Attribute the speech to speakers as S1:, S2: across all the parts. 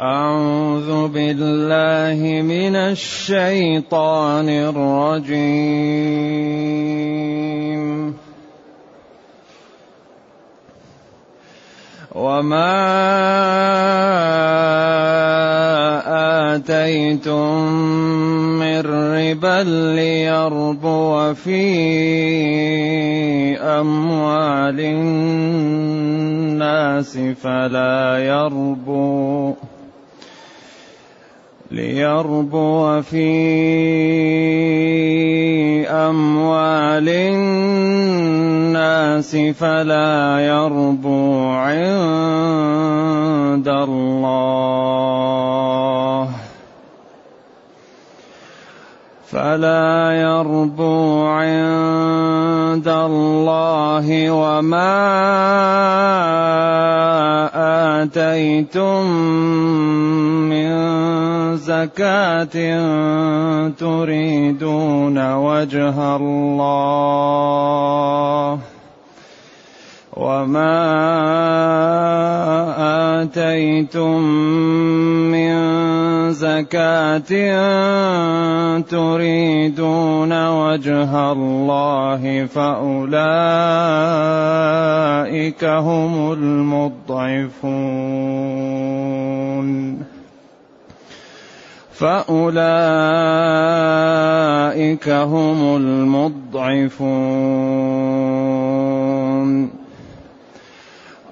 S1: أعوذ بالله من الشيطان الرجيم. وما آتيتم من ربا ليربو في أموال الناس فلا يربو ليربو في أموال الناس فلا يربو عند الله. فلا يربو عند الله وما آتيتم زكاة تريدون وجه الله. وما آتيتم من زكاة تريدون وجه الله فأولئك هم المضعفون فأولئك هم المضعفون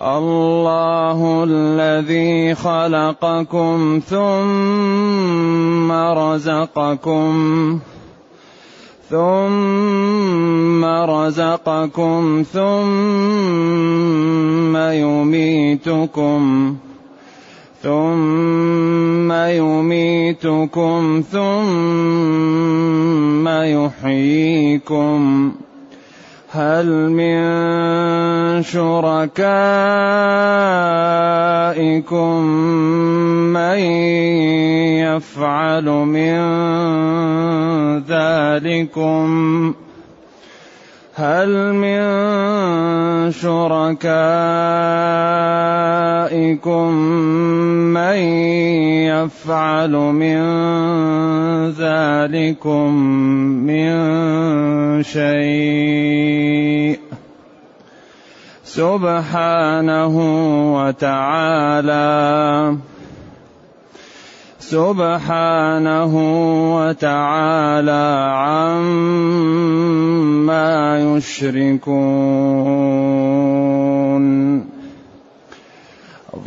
S1: الله الذي خلقكم ثم رزقكم ثم رزقكم ثم يميتكم ثم يميتكم ثم يحييكم هل من شركائكم من يفعل من ذلكم؟ هل من شركائكم من يفعل من ذلكم من شيء. سبحانه وتعالى سبحانه وتعالى عما يشركون.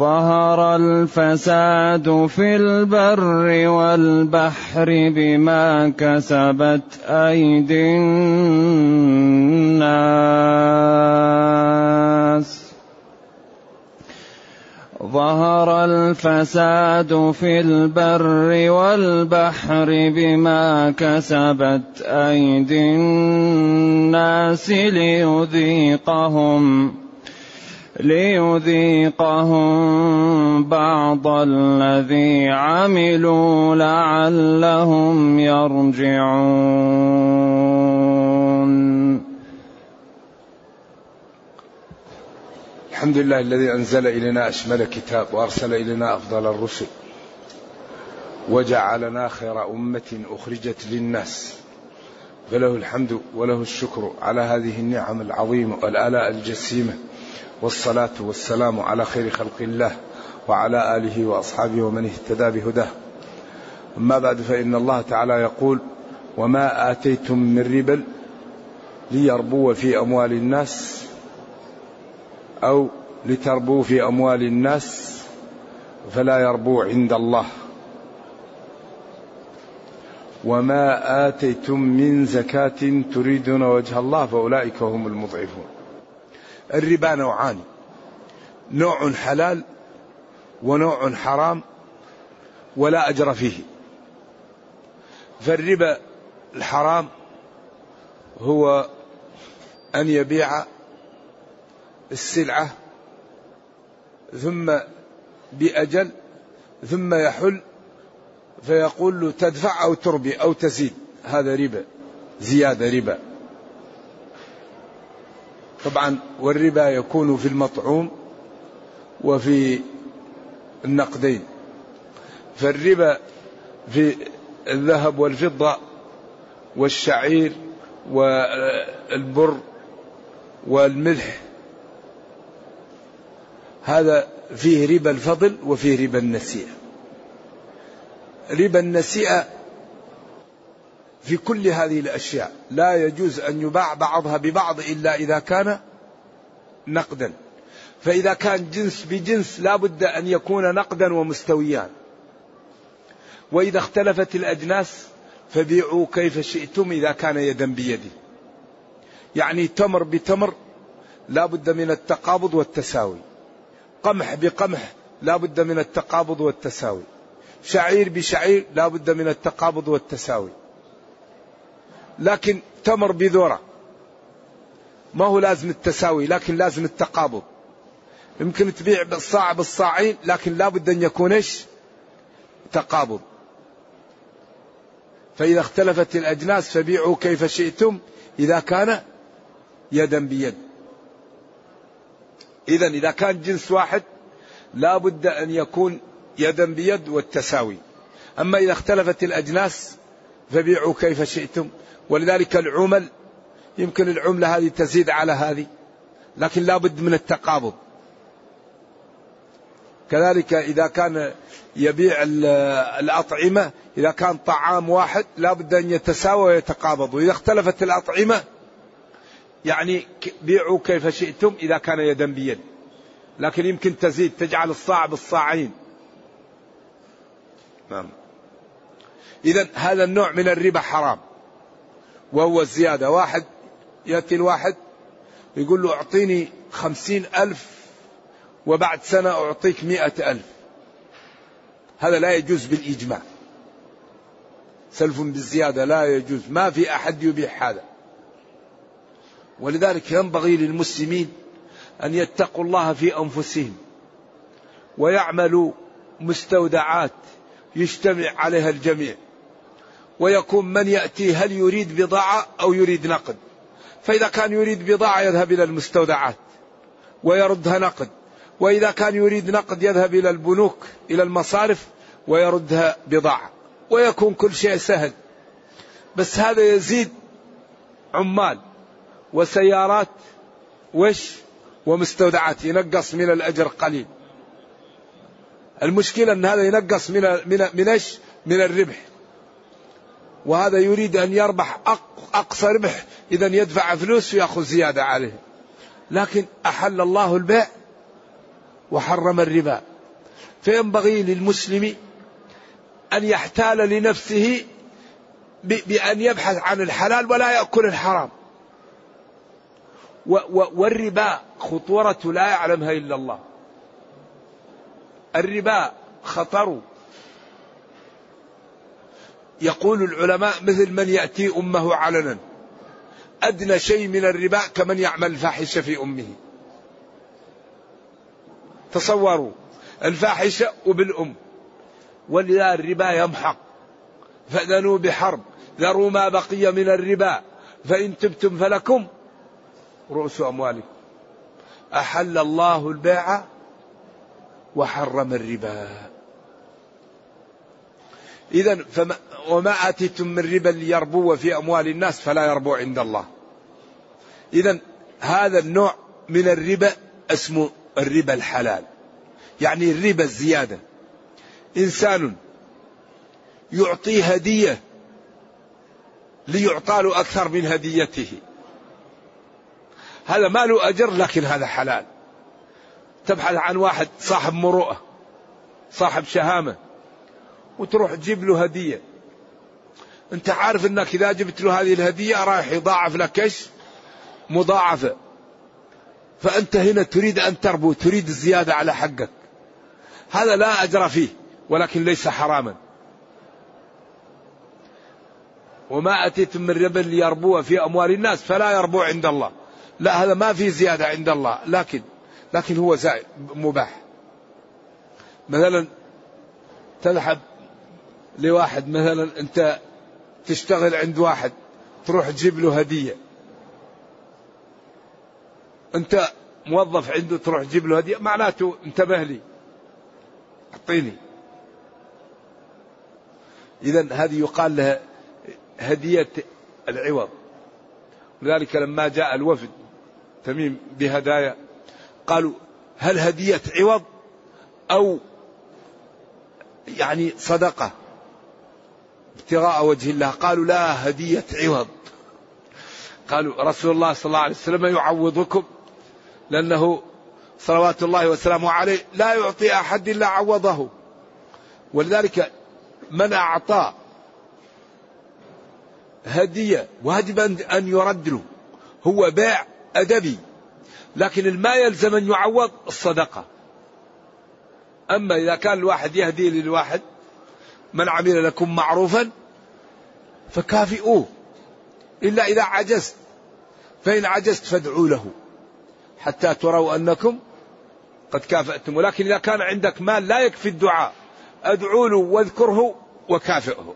S1: ظهر الفساد في البر والبحر بما كسبت أيدي الناس. ظهر الفساد في البر والبحر بما كسبت أيدي الناس ليذيقهم. ليذيقهم بعض الذي عملوا لعلهم يرجعون.
S2: الحمد لله الذي أنزل إلينا أشمل كتاب وأرسل إلينا أفضل الرسل وجعلنا خير أمة أخرجت للناس. فله الحمد وله الشكر على هذه النعم العظيمة والآلاء الجسيمة. والصلاة والسلام على خير خلق الله وعلى آله وأصحابه ومن اهتدى بهداه. أما بعد فإن الله تعالى يقول وما آتيتم من ربا ليربو في أموال الناس أو لتربوا في أموال الناس فلا يربو عند الله. وما آتيتم من زكاة تريدون وجه الله فأولئك هم المضعفون. الربا نوعان. نوع حلال ونوع حرام ولا أجر فيه. فالربا الحرام هو أن يبيع السلعة ثم بأجل ثم يحل فيقول له تدفع أو تربي أو تزيد. هذا ربا زيادة ربا. طبعا والربا يكون في المطعوم وفي النقدين. فالربا في الذهب والفضة والشعير والبر والملح هذا فيه ربا الفضل وفيه ربا النسيئة. ربا النسيئة في كل هذه الأشياء. لا يجوز أن يباع بعضها ببعض إلا إذا كان نقدا. فإذا كان جنس بجنس لا بد أن يكون نقدا ومستويان وإذا اختلفت الأجناس فبيعوا كيف شئتم إذا كان يدا بيد يعني تمر بتمر لا بد من التقابض والتساوي. قمح بقمح لا بد من التقابض والتساوي. شعير بشعير لا بد من التقابض والتساوي. لكن تمر بذرة ما هو لازم التساوي لكن لازم التقابض. يمكن تبيع بالصاع بالصاعين لكن لا بد أن يكون إيش؟ تقابض. فإذا اختلفت الأجناس فبيعوا كيف شئتم إذا كان يدا بيد. إذا إذا كان جنس واحد لا بد أن يكون يدا بيد والتساوي. أما إذا اختلفت الأجناس فبيعوا كيف شئتم. ولذلك العمل يمكن العملة هذه تزيد على هذه لكن لا بد من التقابض. كذلك إذا كان يبيع الأطعمة إذا كان طعام واحد لا بد أن يتساوى ويتقابض. وإذا اختلفت الأطعمة يعني بيعوا كيف شئتم إذا كان يدا بيد. لكن يمكن تزيد تجعل الصاع بالصاعين. نعم. إذا هذا النوع من الربا حرام. وهو الزيادة. واحد يأتي الواحد يقول له أعطيني خمسين ألف وبعد سنة أعطيك مئة ألف. هذا لا يجوز بالإجماع. سلف بالزيادة لا يجوز. ما في أحد يبيح هذا. ولذلك ينبغي للمسلمين أن يتقوا الله في أنفسهم ويعملوا مستودعات يجتمع عليها الجميع. ويكون من يأتي هل يريد بضاعة أو يريد نقد. فإذا كان يريد بضاعة يذهب إلى المستودعات ويردها نقد. وإذا كان يريد نقد يذهب إلى البنوك إلى المصارف ويردها بضاعة. ويكون كل شيء سهل. بس هذا يزيد عمال وسيارات وش ومستودعات. ينقص من الأجر قليل. المشكلة أن هذا ينقص من من من؟ من الربح. وهذا يريد أن يربح أقصى ربح إذا يدفع فلوس ويأخذ زيادة عليه. لكن أحل الله البيع وحرم الربا. فينبغي للمسلم أن يحتال لنفسه بأن يبحث عن الحلال ولا يأكل الحرام. والربا خطورة لا يعلمها إلا الله. الربا خطر يقول العلماء مثل من يأتي أمه علنا. أدنى شيء من الربا كمن يعمل الفاحشة في أمه. تصوروا الفاحشة وبالأم. ولذا الربا يمحق. فأذنوا بحرب. ذروا ما بقي من الربا. فإن تبتم فلكم. رؤوس أموالكم. أحل الله البيع وحرم الربا. إذا وما آتيتم من ربا ليربو في أموال الناس فلا يربو عند الله. إذا هذا النوع من الربا اسمه الربا الحلال. يعني الربا الزيادة. إنسان يعطي هدية ليعطى له أكثر من هديته. هذا ما له أجر لكن هذا حلال. تبحث عن واحد صاحب مروءة صاحب شهامة وتروح تجيب له هدية. انت عارف انك اذا جبت له هذه الهدية رايح يضاعف لك إيش؟ مضاعفة. فأنت هنا تريد أن تربو تريد الزيادة على حقك. هذا لا أجر فيه ولكن ليس حراما. وما أتيتم من ربا ليربو في أموال الناس فلا يربو عند الله. لا هذا ما في زيادة عند الله لكن لكن هو زائد مباح. مثلا تذهب لواحد مثلا أنت تشتغل عند واحد تروح تجيب له هدية. أنت موظف عنده تروح تجيب له هدية معناته انتبه لي. أعطيني. إذا هذه يقال لها هدية العوض. لذلك لما جاء الوفد تميم بهدايا قالوا هل هدية عوض أو يعني صدقة؟ ابتغاء وجه الله. قالوا لا هدية عوض. قالوا رسول الله صلى الله عليه وسلم يعوضكم لأنه صلوات الله وسلامه عليه لا يعطي أحد إلا عوضه. ولذلك من أعطى هدية واجب أن يرد له هو بيع أدبي. لكن ما يلزم أن يعوض الصدقة. أما إذا كان الواحد يهدي للواحد من عمل لكم معروفا فكافئوه. إلا إذا عجزت فإن عجزت فادعوا له حتى تروا أنكم قد كافأتم. ولكن إذا كان عندك مال لا يكفي الدعاء أدعوا له واذكره وكافئه.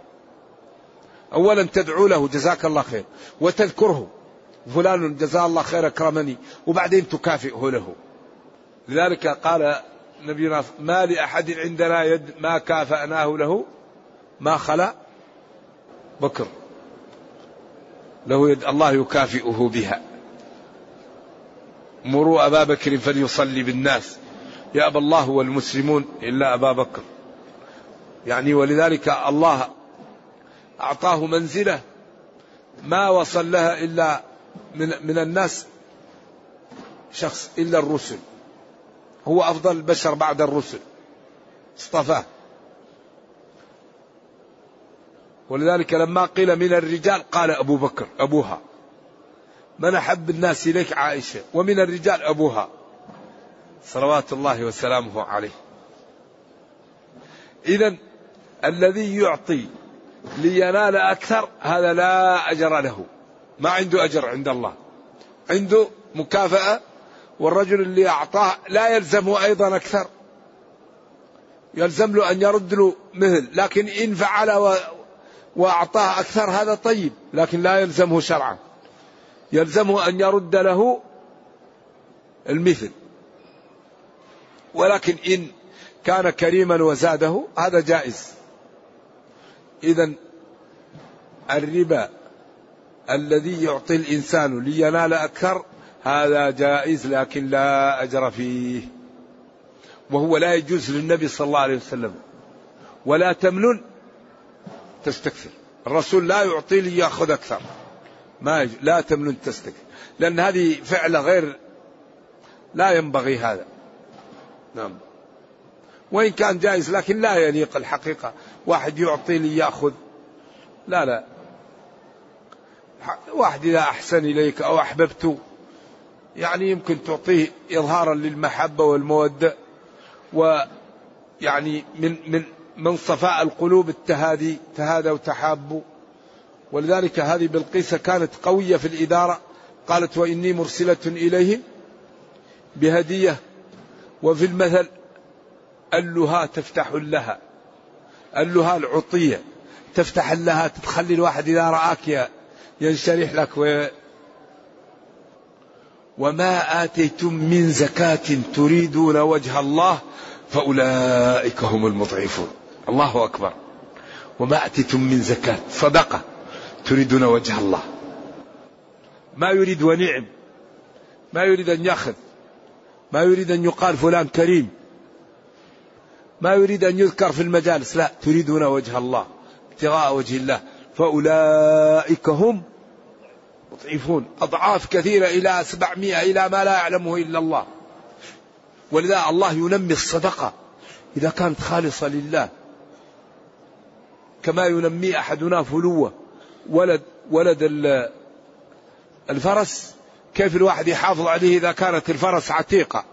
S2: أولا تدعو له جزاك الله خير. وتذكره فلان جزاه الله خير أكرمني. وبعدين تكافئه له. لذلك قال نبينا ما لأحد عندنا يد ما كافأناه له. ما خلا بكر. له يد الله يكافئه بها. مروا أبا بكر فليصلي بالناس. يأبى الله والمسلمون إلا أبا بكر. يعني ولذلك الله أعطاه منزلة ما وصل لها إلا من, من الناس شخص إلا الرسل. هو أفضل البشر بعد الرسل. اصطفاه. ولذلك لما قيل من الرجال قال أبو بكر أبوها. من أحب الناس إليك؟ عائشة. ومن الرجال أبوها. صلوات الله وسلامه عليه. إذا الذي يعطي لينال أكثر هذا لا أجر له. ما عنده أجر عند الله. عنده مكافأة والرجل اللي أعطاه لا يلزمه أيضا أكثر. يلزم له أن يرد له مثل لكن إن فعل. وأعطاه أكثر هذا طيب لكن لا يلزمه شرعا. يلزمه أن يرد له المثل. ولكن إن كان كريما وزاده هذا جائز. إذا الربا الذي يعطي الإنسان لينال أكثر هذا جائز لكن لا أجر فيه. وهو لا يجوز للنبي صلى الله عليه وسلم. ولا تمنن تستكثر. الرسول لا يعطي لي يأخذ أكثر. ما. لا تمنن تستكثر. لأن هذه فعلة غير لا ينبغي هذا. نعم. وإن كان جائز لكن لا يليق الحقيقة. واحد يعطي لي يأخذ لا لا. واحد إذا أحسن إليك أو أحببته يعني يمكن تعطيه إظهارا للمحبة والمودة ويعني من من من صفاء القلوب التهادي تهادى وتحابوا ولذلك هذه بلقيس كانت قوية في الإدارة. قالت وإني مرسلة إليهم بهدية وفي المثل اللها تفتح لها اللها العطية تفتح لها تخلي الواحد إذا رآك ينشرح لك و وما آتيتم من زكاة تريدون وجه الله فأولئك هم المضعفون. الله أكبر. وما أتيتم من زكاة صدقة تريدون وجه الله. ما يريد ونعم ما يريد أن يأخذ ما يريد أن يقال فلان كريم ما يريد أن يذكر في المجالس لا تريدون وجه الله ابتغاء وجه الله. فأولئك هم مضعفون أضعاف كثيرة إلى سبعمائة إلى ما لا يعلمه إلا الله. ولذا الله ينمي الصدقة. إذا كانت خالصة لله كما ينمي أحدنا فلوة. ولد ولد الفرس. كيف الواحد يحافظ عليه إذا كانت الفرس عتيقة؟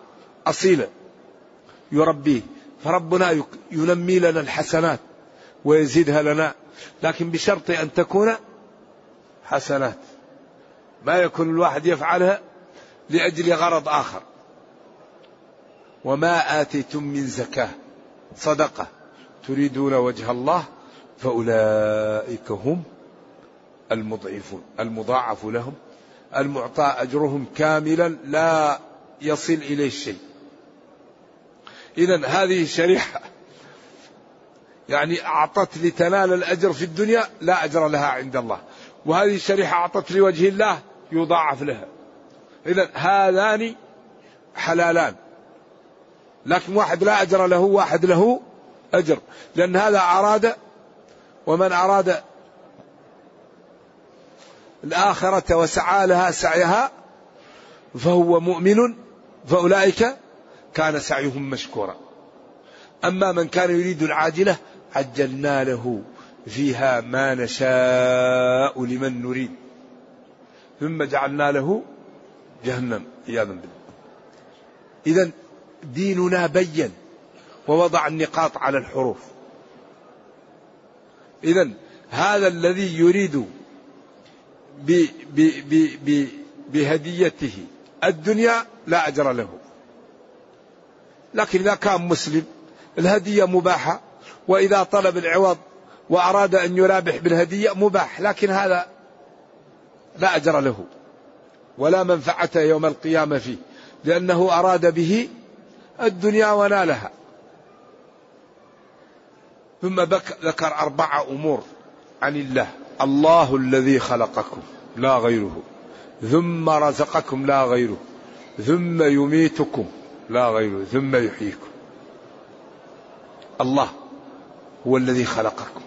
S2: أصيلة. يربيه. فربنا ينمي لنا الحسنات ويزيدها لنا. لكن بشرط أن تكون حسنات. ما يكون الواحد يفعلها لأجل غرض آخر. وما آتيتم من زكاة. صدقة. تريدون وجه الله فأولئك هم المضعفون المضاعف لهم. المعطى أجرهم كاملا لا يصل إليه شيء. إذا هذه الشريحة يعني أعطت لتنال الأجر في الدنيا لا أجر لها عند الله. وهذه الشريحة أعطت لوجه الله يضاعف لها. إذا هذان حلالان. لكن واحد لا أجر له واحد له أجر. لأن هذا أراد ومن أراد الآخرة وسعى لها سعيها فهو مؤمن فأولئك كان سعيهم مشكورا. أما من كان يريد العاجلة عجلنا له فيها ما نشاء لمن نريد. ثم جعلنا له جهنم عياذا بالله. إذا ديننا بين ووضع النقاط على الحروف. إذا هذا الذي يريد ب ب ب ب بهديته الدنيا لا أجر له. لكن إذا كان مسلم الهدية مباحة وإذا طلب العوض وأراد أن يرابح بالهدية مباح لكن هذا لا أجر له. ولا منفعة يوم القيامة فيه لأنه أراد به الدنيا ونالها ثم ذكر أربعة أمور. عن الله. الله الذي خلقكم لا غيره. ثم رزقكم لا غيره. ثم يميتكم لا غيره. ثم يحييكم. الله هو الذي خلقكم.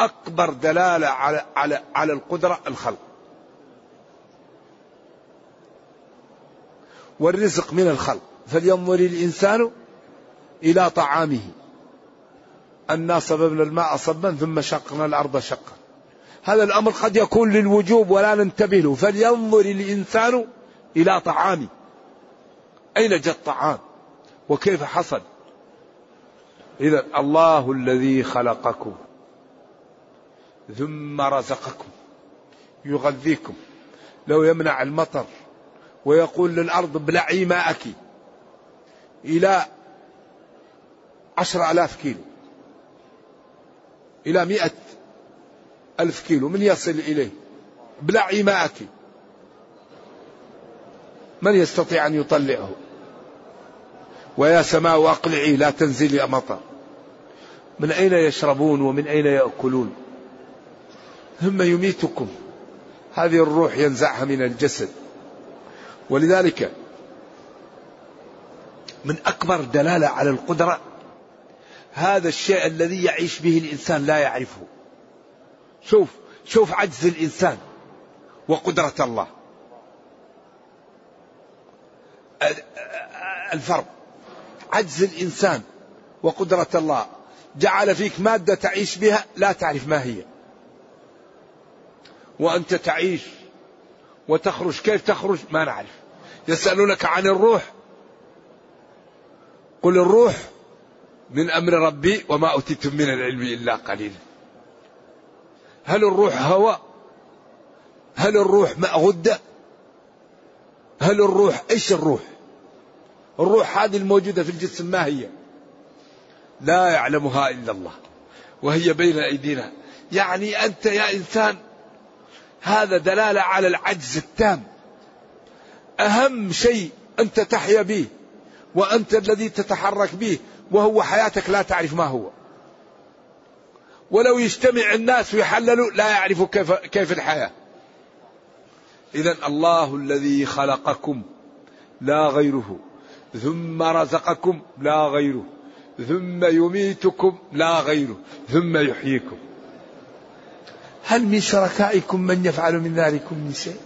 S2: أكبر دلالة على على على القدرة الخلق. والرزق من الخلق. فلينظر الإنسان إلى طعامه. أنا صببنا الماء صبا ثم شقنا الأرض شقا. هذا الأمر قد يكون للوجوب ولا ننتبه له. فلينظر الإنسان إلى طعامه. أين جاء الطعام؟ وكيف حصل؟ إذا الله الذي خلقكم ثم رزقكم يغذيكم. لو يمنع المطر ويقول للأرض ابلعي ماءك إلى عشر ألاف كيلو. إلى مئة ألف كيلو من يصل إليه ابلعي ماءك من يستطيع أن يطلعه؟ ويا سماء أقلعي لا تنزلي مطر. من أين يشربون ومن أين يأكلون؟ ثم يميتكم. هذه الروح ينزعها من الجسد. ولذلك من أكبر دلالة على القدرة هذا الشيء الذي يعيش به الإنسان لا يعرفه. شوف شوف عجز الإنسان وقدرة الله. الفرق. عجز الإنسان وقدرة الله. جعل فيك مادة تعيش بها لا تعرف ما هي. وأنت تعيش وتخرج. كيف تخرج؟ ما نعرف. يسألونك عن الروح. قل الروح من أمر ربي وما أوتيتم من العلم إلا قليلا. هل الروح هواء هل الروح غدة هل الروح إيش الروح؟ الروح هذه الموجودة في الجسم ما هي؟ لا يعلمها إلا الله وهي بين أيدينا. يعني أنت يا إنسان هذا دلالة على العجز التام. أهم شيء أنت تحيا به وأنت الذي تتحرك به وهو حياتك لا تعرف ما هو. ولو يجتمع الناس ويحللوا لا يعرفوا كيف, كيف الحياة. إذا الله الذي خلقكم لا غيره ثم رزقكم لا غيره ثم يميتكم لا غيره ثم يحييكم. هل من شركائكم من يفعل من ذلكم من شيء؟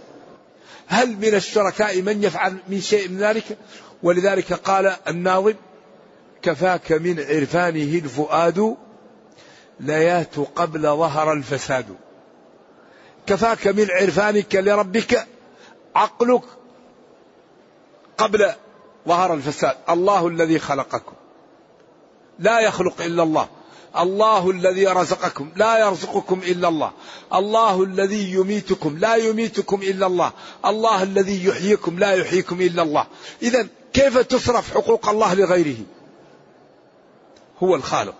S2: هل من الشركاء من يفعل من شيء من ذلك؟ ولذلك قال الناظم كفاك من عرفانه الفؤاد ليات قبل ظهر الفساد. كفاك من عرفانك لربك عقلك قبل ظهر الفساد. الله الذي خلقكم. لا يخلق إلا الله. الله الذي رزقكم. لا يرزقكم إلا الله. الله الذي يميتكم. لا يميتكم إلا الله. الله الذي يحييكم. لا يحييكم إلا الله. اذا كيف تصرف حقوق الله لغيره؟ هو الخالق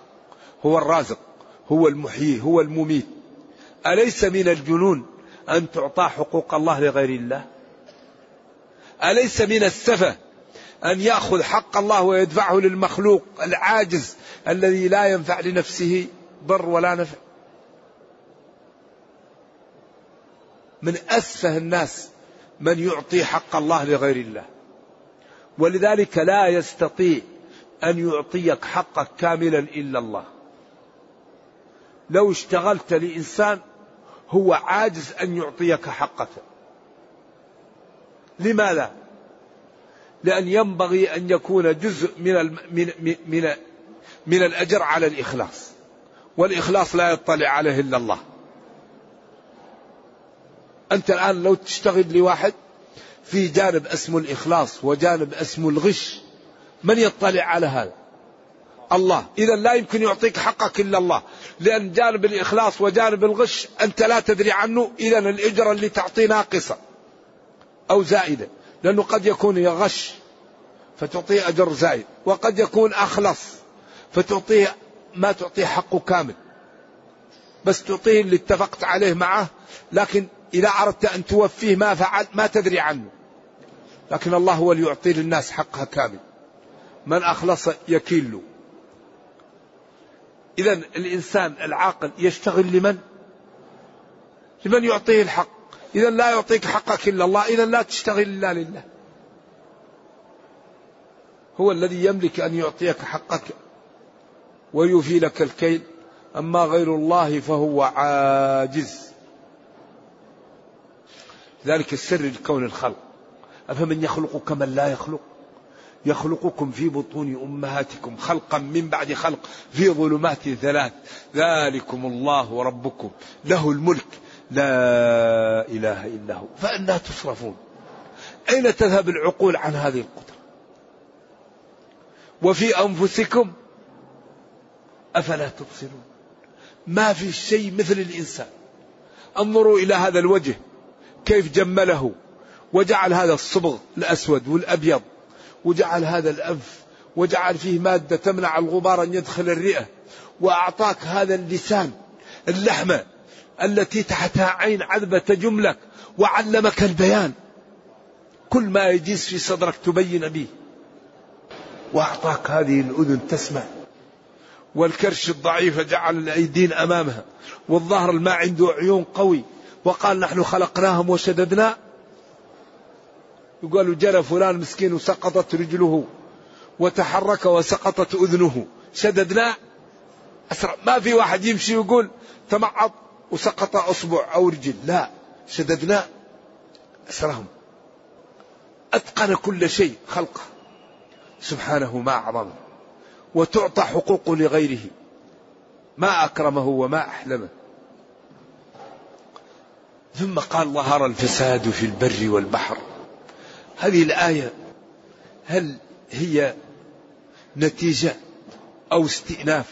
S2: هو الرازق هو المحيي هو المميت. أليس من الجنون أن تعطى حقوق الله لغير الله؟ أليس من السفة أن يأخذ حق الله ويدفعه للمخلوق العاجز الذي لا ينفع لنفسه ضر ولا نفع؟ من أسفه الناس من يعطي حق الله لغير الله. ولذلك لا يستطيع أن يعطيك حقك كاملا إلا الله. لو اشتغلت لإنسان هو عاجز أن يعطيك حقك. لماذا؟ لأن ينبغي أن يكون جزء من من من من الأجر على الإخلاص. والإخلاص لا يطلع عليه إلا الله. أنت الآن لو تشتغل لواحد في جانب اسمه الإخلاص وجانب اسمه الغش من يطلع على هذا؟ الله. إذا لا يمكن يعطيك حقك إلا الله. لأن جانب الإخلاص وجانب الغش أنت لا تدري عنه إذا الإجرة اللي تعطيه ناقصة أو زائدة. لأنه قد يكون يغش فتعطيه أجر زائد وقد يكون أخلص فتعطيه ما تعطيه حقه كامل. بس تعطيه اللي اتفقت عليه معه لكن إذا أردت أن توفيه ما فعل ما تدري عنه. لكن الله هو اللي يعطي للناس حقها كامل. من أخلص يكيل إذا الإنسان العاقل يشتغل لمن؟ لمن يعطيه الحق. إذا لا يعطيك حقك إلا الله إذا لا تشتغل إلا لله. هو الذي يملك أن يعطيك حقك ويوفي لك الكيل أما غير الله فهو عاجز. ذلك السر لكون الخلق. أفمن يخلق كمن لا يخلق؟ يخلقكم في بطون أمهاتكم خلقا من بعد خلق في ظلمات ثلاث. ذلكم الله ربكم له الملك. لا إله إلا هو. فأنا تصرفون أين تذهب العقول عن هذه القدرة؟ وفي أنفسكم؟ أفلا تبصرون؟ ما في شيء مثل الإنسان. انظروا إلى هذا الوجه. كيف جمله. وجعل هذا الصبغ الأسود والأبيض. وجعل هذا الأنف وجعل فيه مادة تمنع الغبار أن يدخل الرئة وأعطاك هذا اللسان اللحمة التي تحتها عين عذبة تجملك وعلمك البيان. كل ما يجيز في صدرك تبين به. وأعطاك هذه الأذن تسمع. والكرش الضعيف جعل الأيدين أمامها والظهر ما عنده عيون قوي وقال نحن خلقناهم وشددنا يقال جرى فلان مسكين وسقطت رجله وتحرك وسقطت أذنه. شددنا أسرع. ما في واحد يمشي ويقول تمعض وسقط أصبع أو رجل. لا. شددنا أسرهم أتقن كل شيء خلقه. سبحانه ما أعظمه وتعطى حقوق لغيره. ما أكرمه وما أحلمه. ثم قال ظهر الفساد في البر والبحر. هذه الآية هل هي نتيجة أو استئناف؟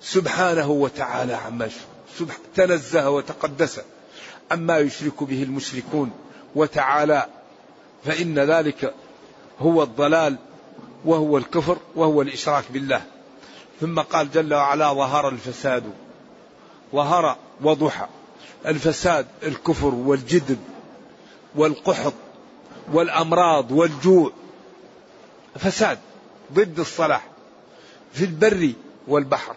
S2: سبحانه وتعالى عما سبح تنزه وتقدس عما يشرك به المشركون وتعالى فإن ذلك هو الضلال وهو الكفر وهو الإشراك بالله. ثم قال جل وعلا ظهر الفساد ظهر وضحى الفساد الكفر والجدب والقحط والأمراض والجوع. فساد ضد الصلاح في البر والبحر.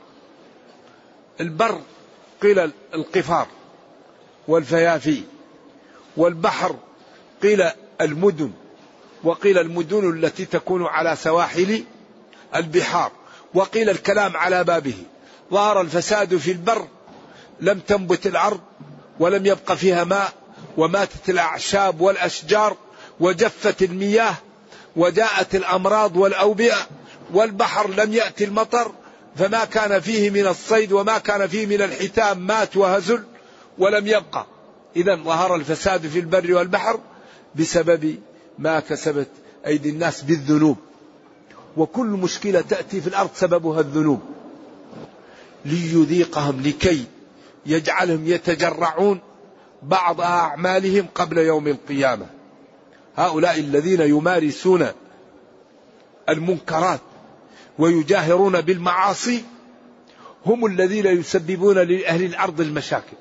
S2: البر قيل القفار والفيافي والبحر قيل المدن وقيل المدن التي تكون على سواحل البحار وقيل الكلام على بابه. ظهر الفساد في البر لم تنبت الأرض ولم يبق فيها ماء وماتت الأعشاب والأشجار وجفت المياه وجاءت الأمراض والأوبئة والبحر لم يأتي المطر فما كان فيه من الصيد وما كان فيه من الحتام مات وهزل ولم يبقى. اذا ظهر الفساد في البر والبحر بسبب ما كسبت أيدي الناس بالذنوب. وكل مشكلة تأتي في الأرض سببها الذنوب. ليذيقهم لكي يجعلهم يتجرعون. بعض أعمالهم قبل يوم القيامة. هؤلاء الذين يمارسون المنكرات ويجاهرون بالمعاصي هم الذين يسببون لأهل الأرض المشاكل.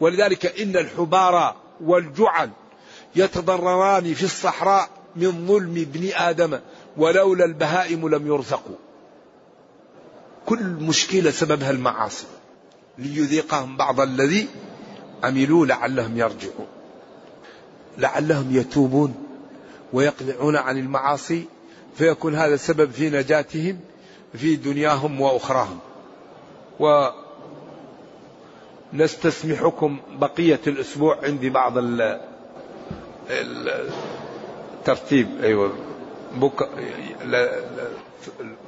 S2: ولذلك إن الحبار والجعل يتضرران في الصحراء من ظلم ابن آدم ولولا البهائم لم يرزقوا. كل مشكلة سببها المعاصي ليذيقهم بعض الذي عملوا لعلهم يرجعون. لعلهم يتوبون ويقلعون عن المعاصي فيكون هذا سبب في نجاتهم في دنياهم وأخراهم. و نستسمحكم بقية الأسبوع عندي بعض الترتيب أيوة. بك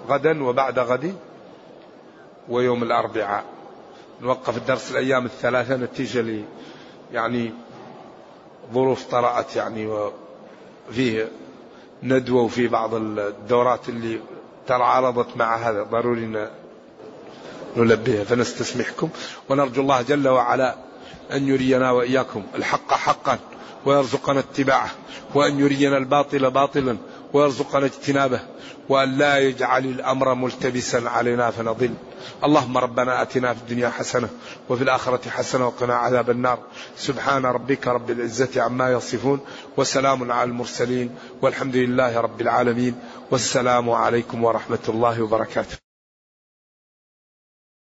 S2: غدا وبعد غد ويوم الأربعاء. نوقف الدرس الأيام الثلاثة نتيجة ل يعني ظروف طرأت يعني وفيه ندوة وفي بعض الدورات اللي تعارضت مع هذا. ضروري نلبيها. فنستسمحكم ونرجو الله جل وعلا أن يرينا وإياكم الحق حقا ويرزقنا اتباعه وأن يرينا الباطل باطلا ويرزقنا اجتنابه وأن لا يجعل الأمر ملتبسا علينا فنضل. اللهم ربنا أتنا في الدنيا حسنة وفي الآخرة حسنة وقنا عذاب النار. سبحان ربك رب العزة عما يصفون وسلام على المرسلين والحمد لله رب العالمين والسلام عليكم ورحمة الله وبركاته.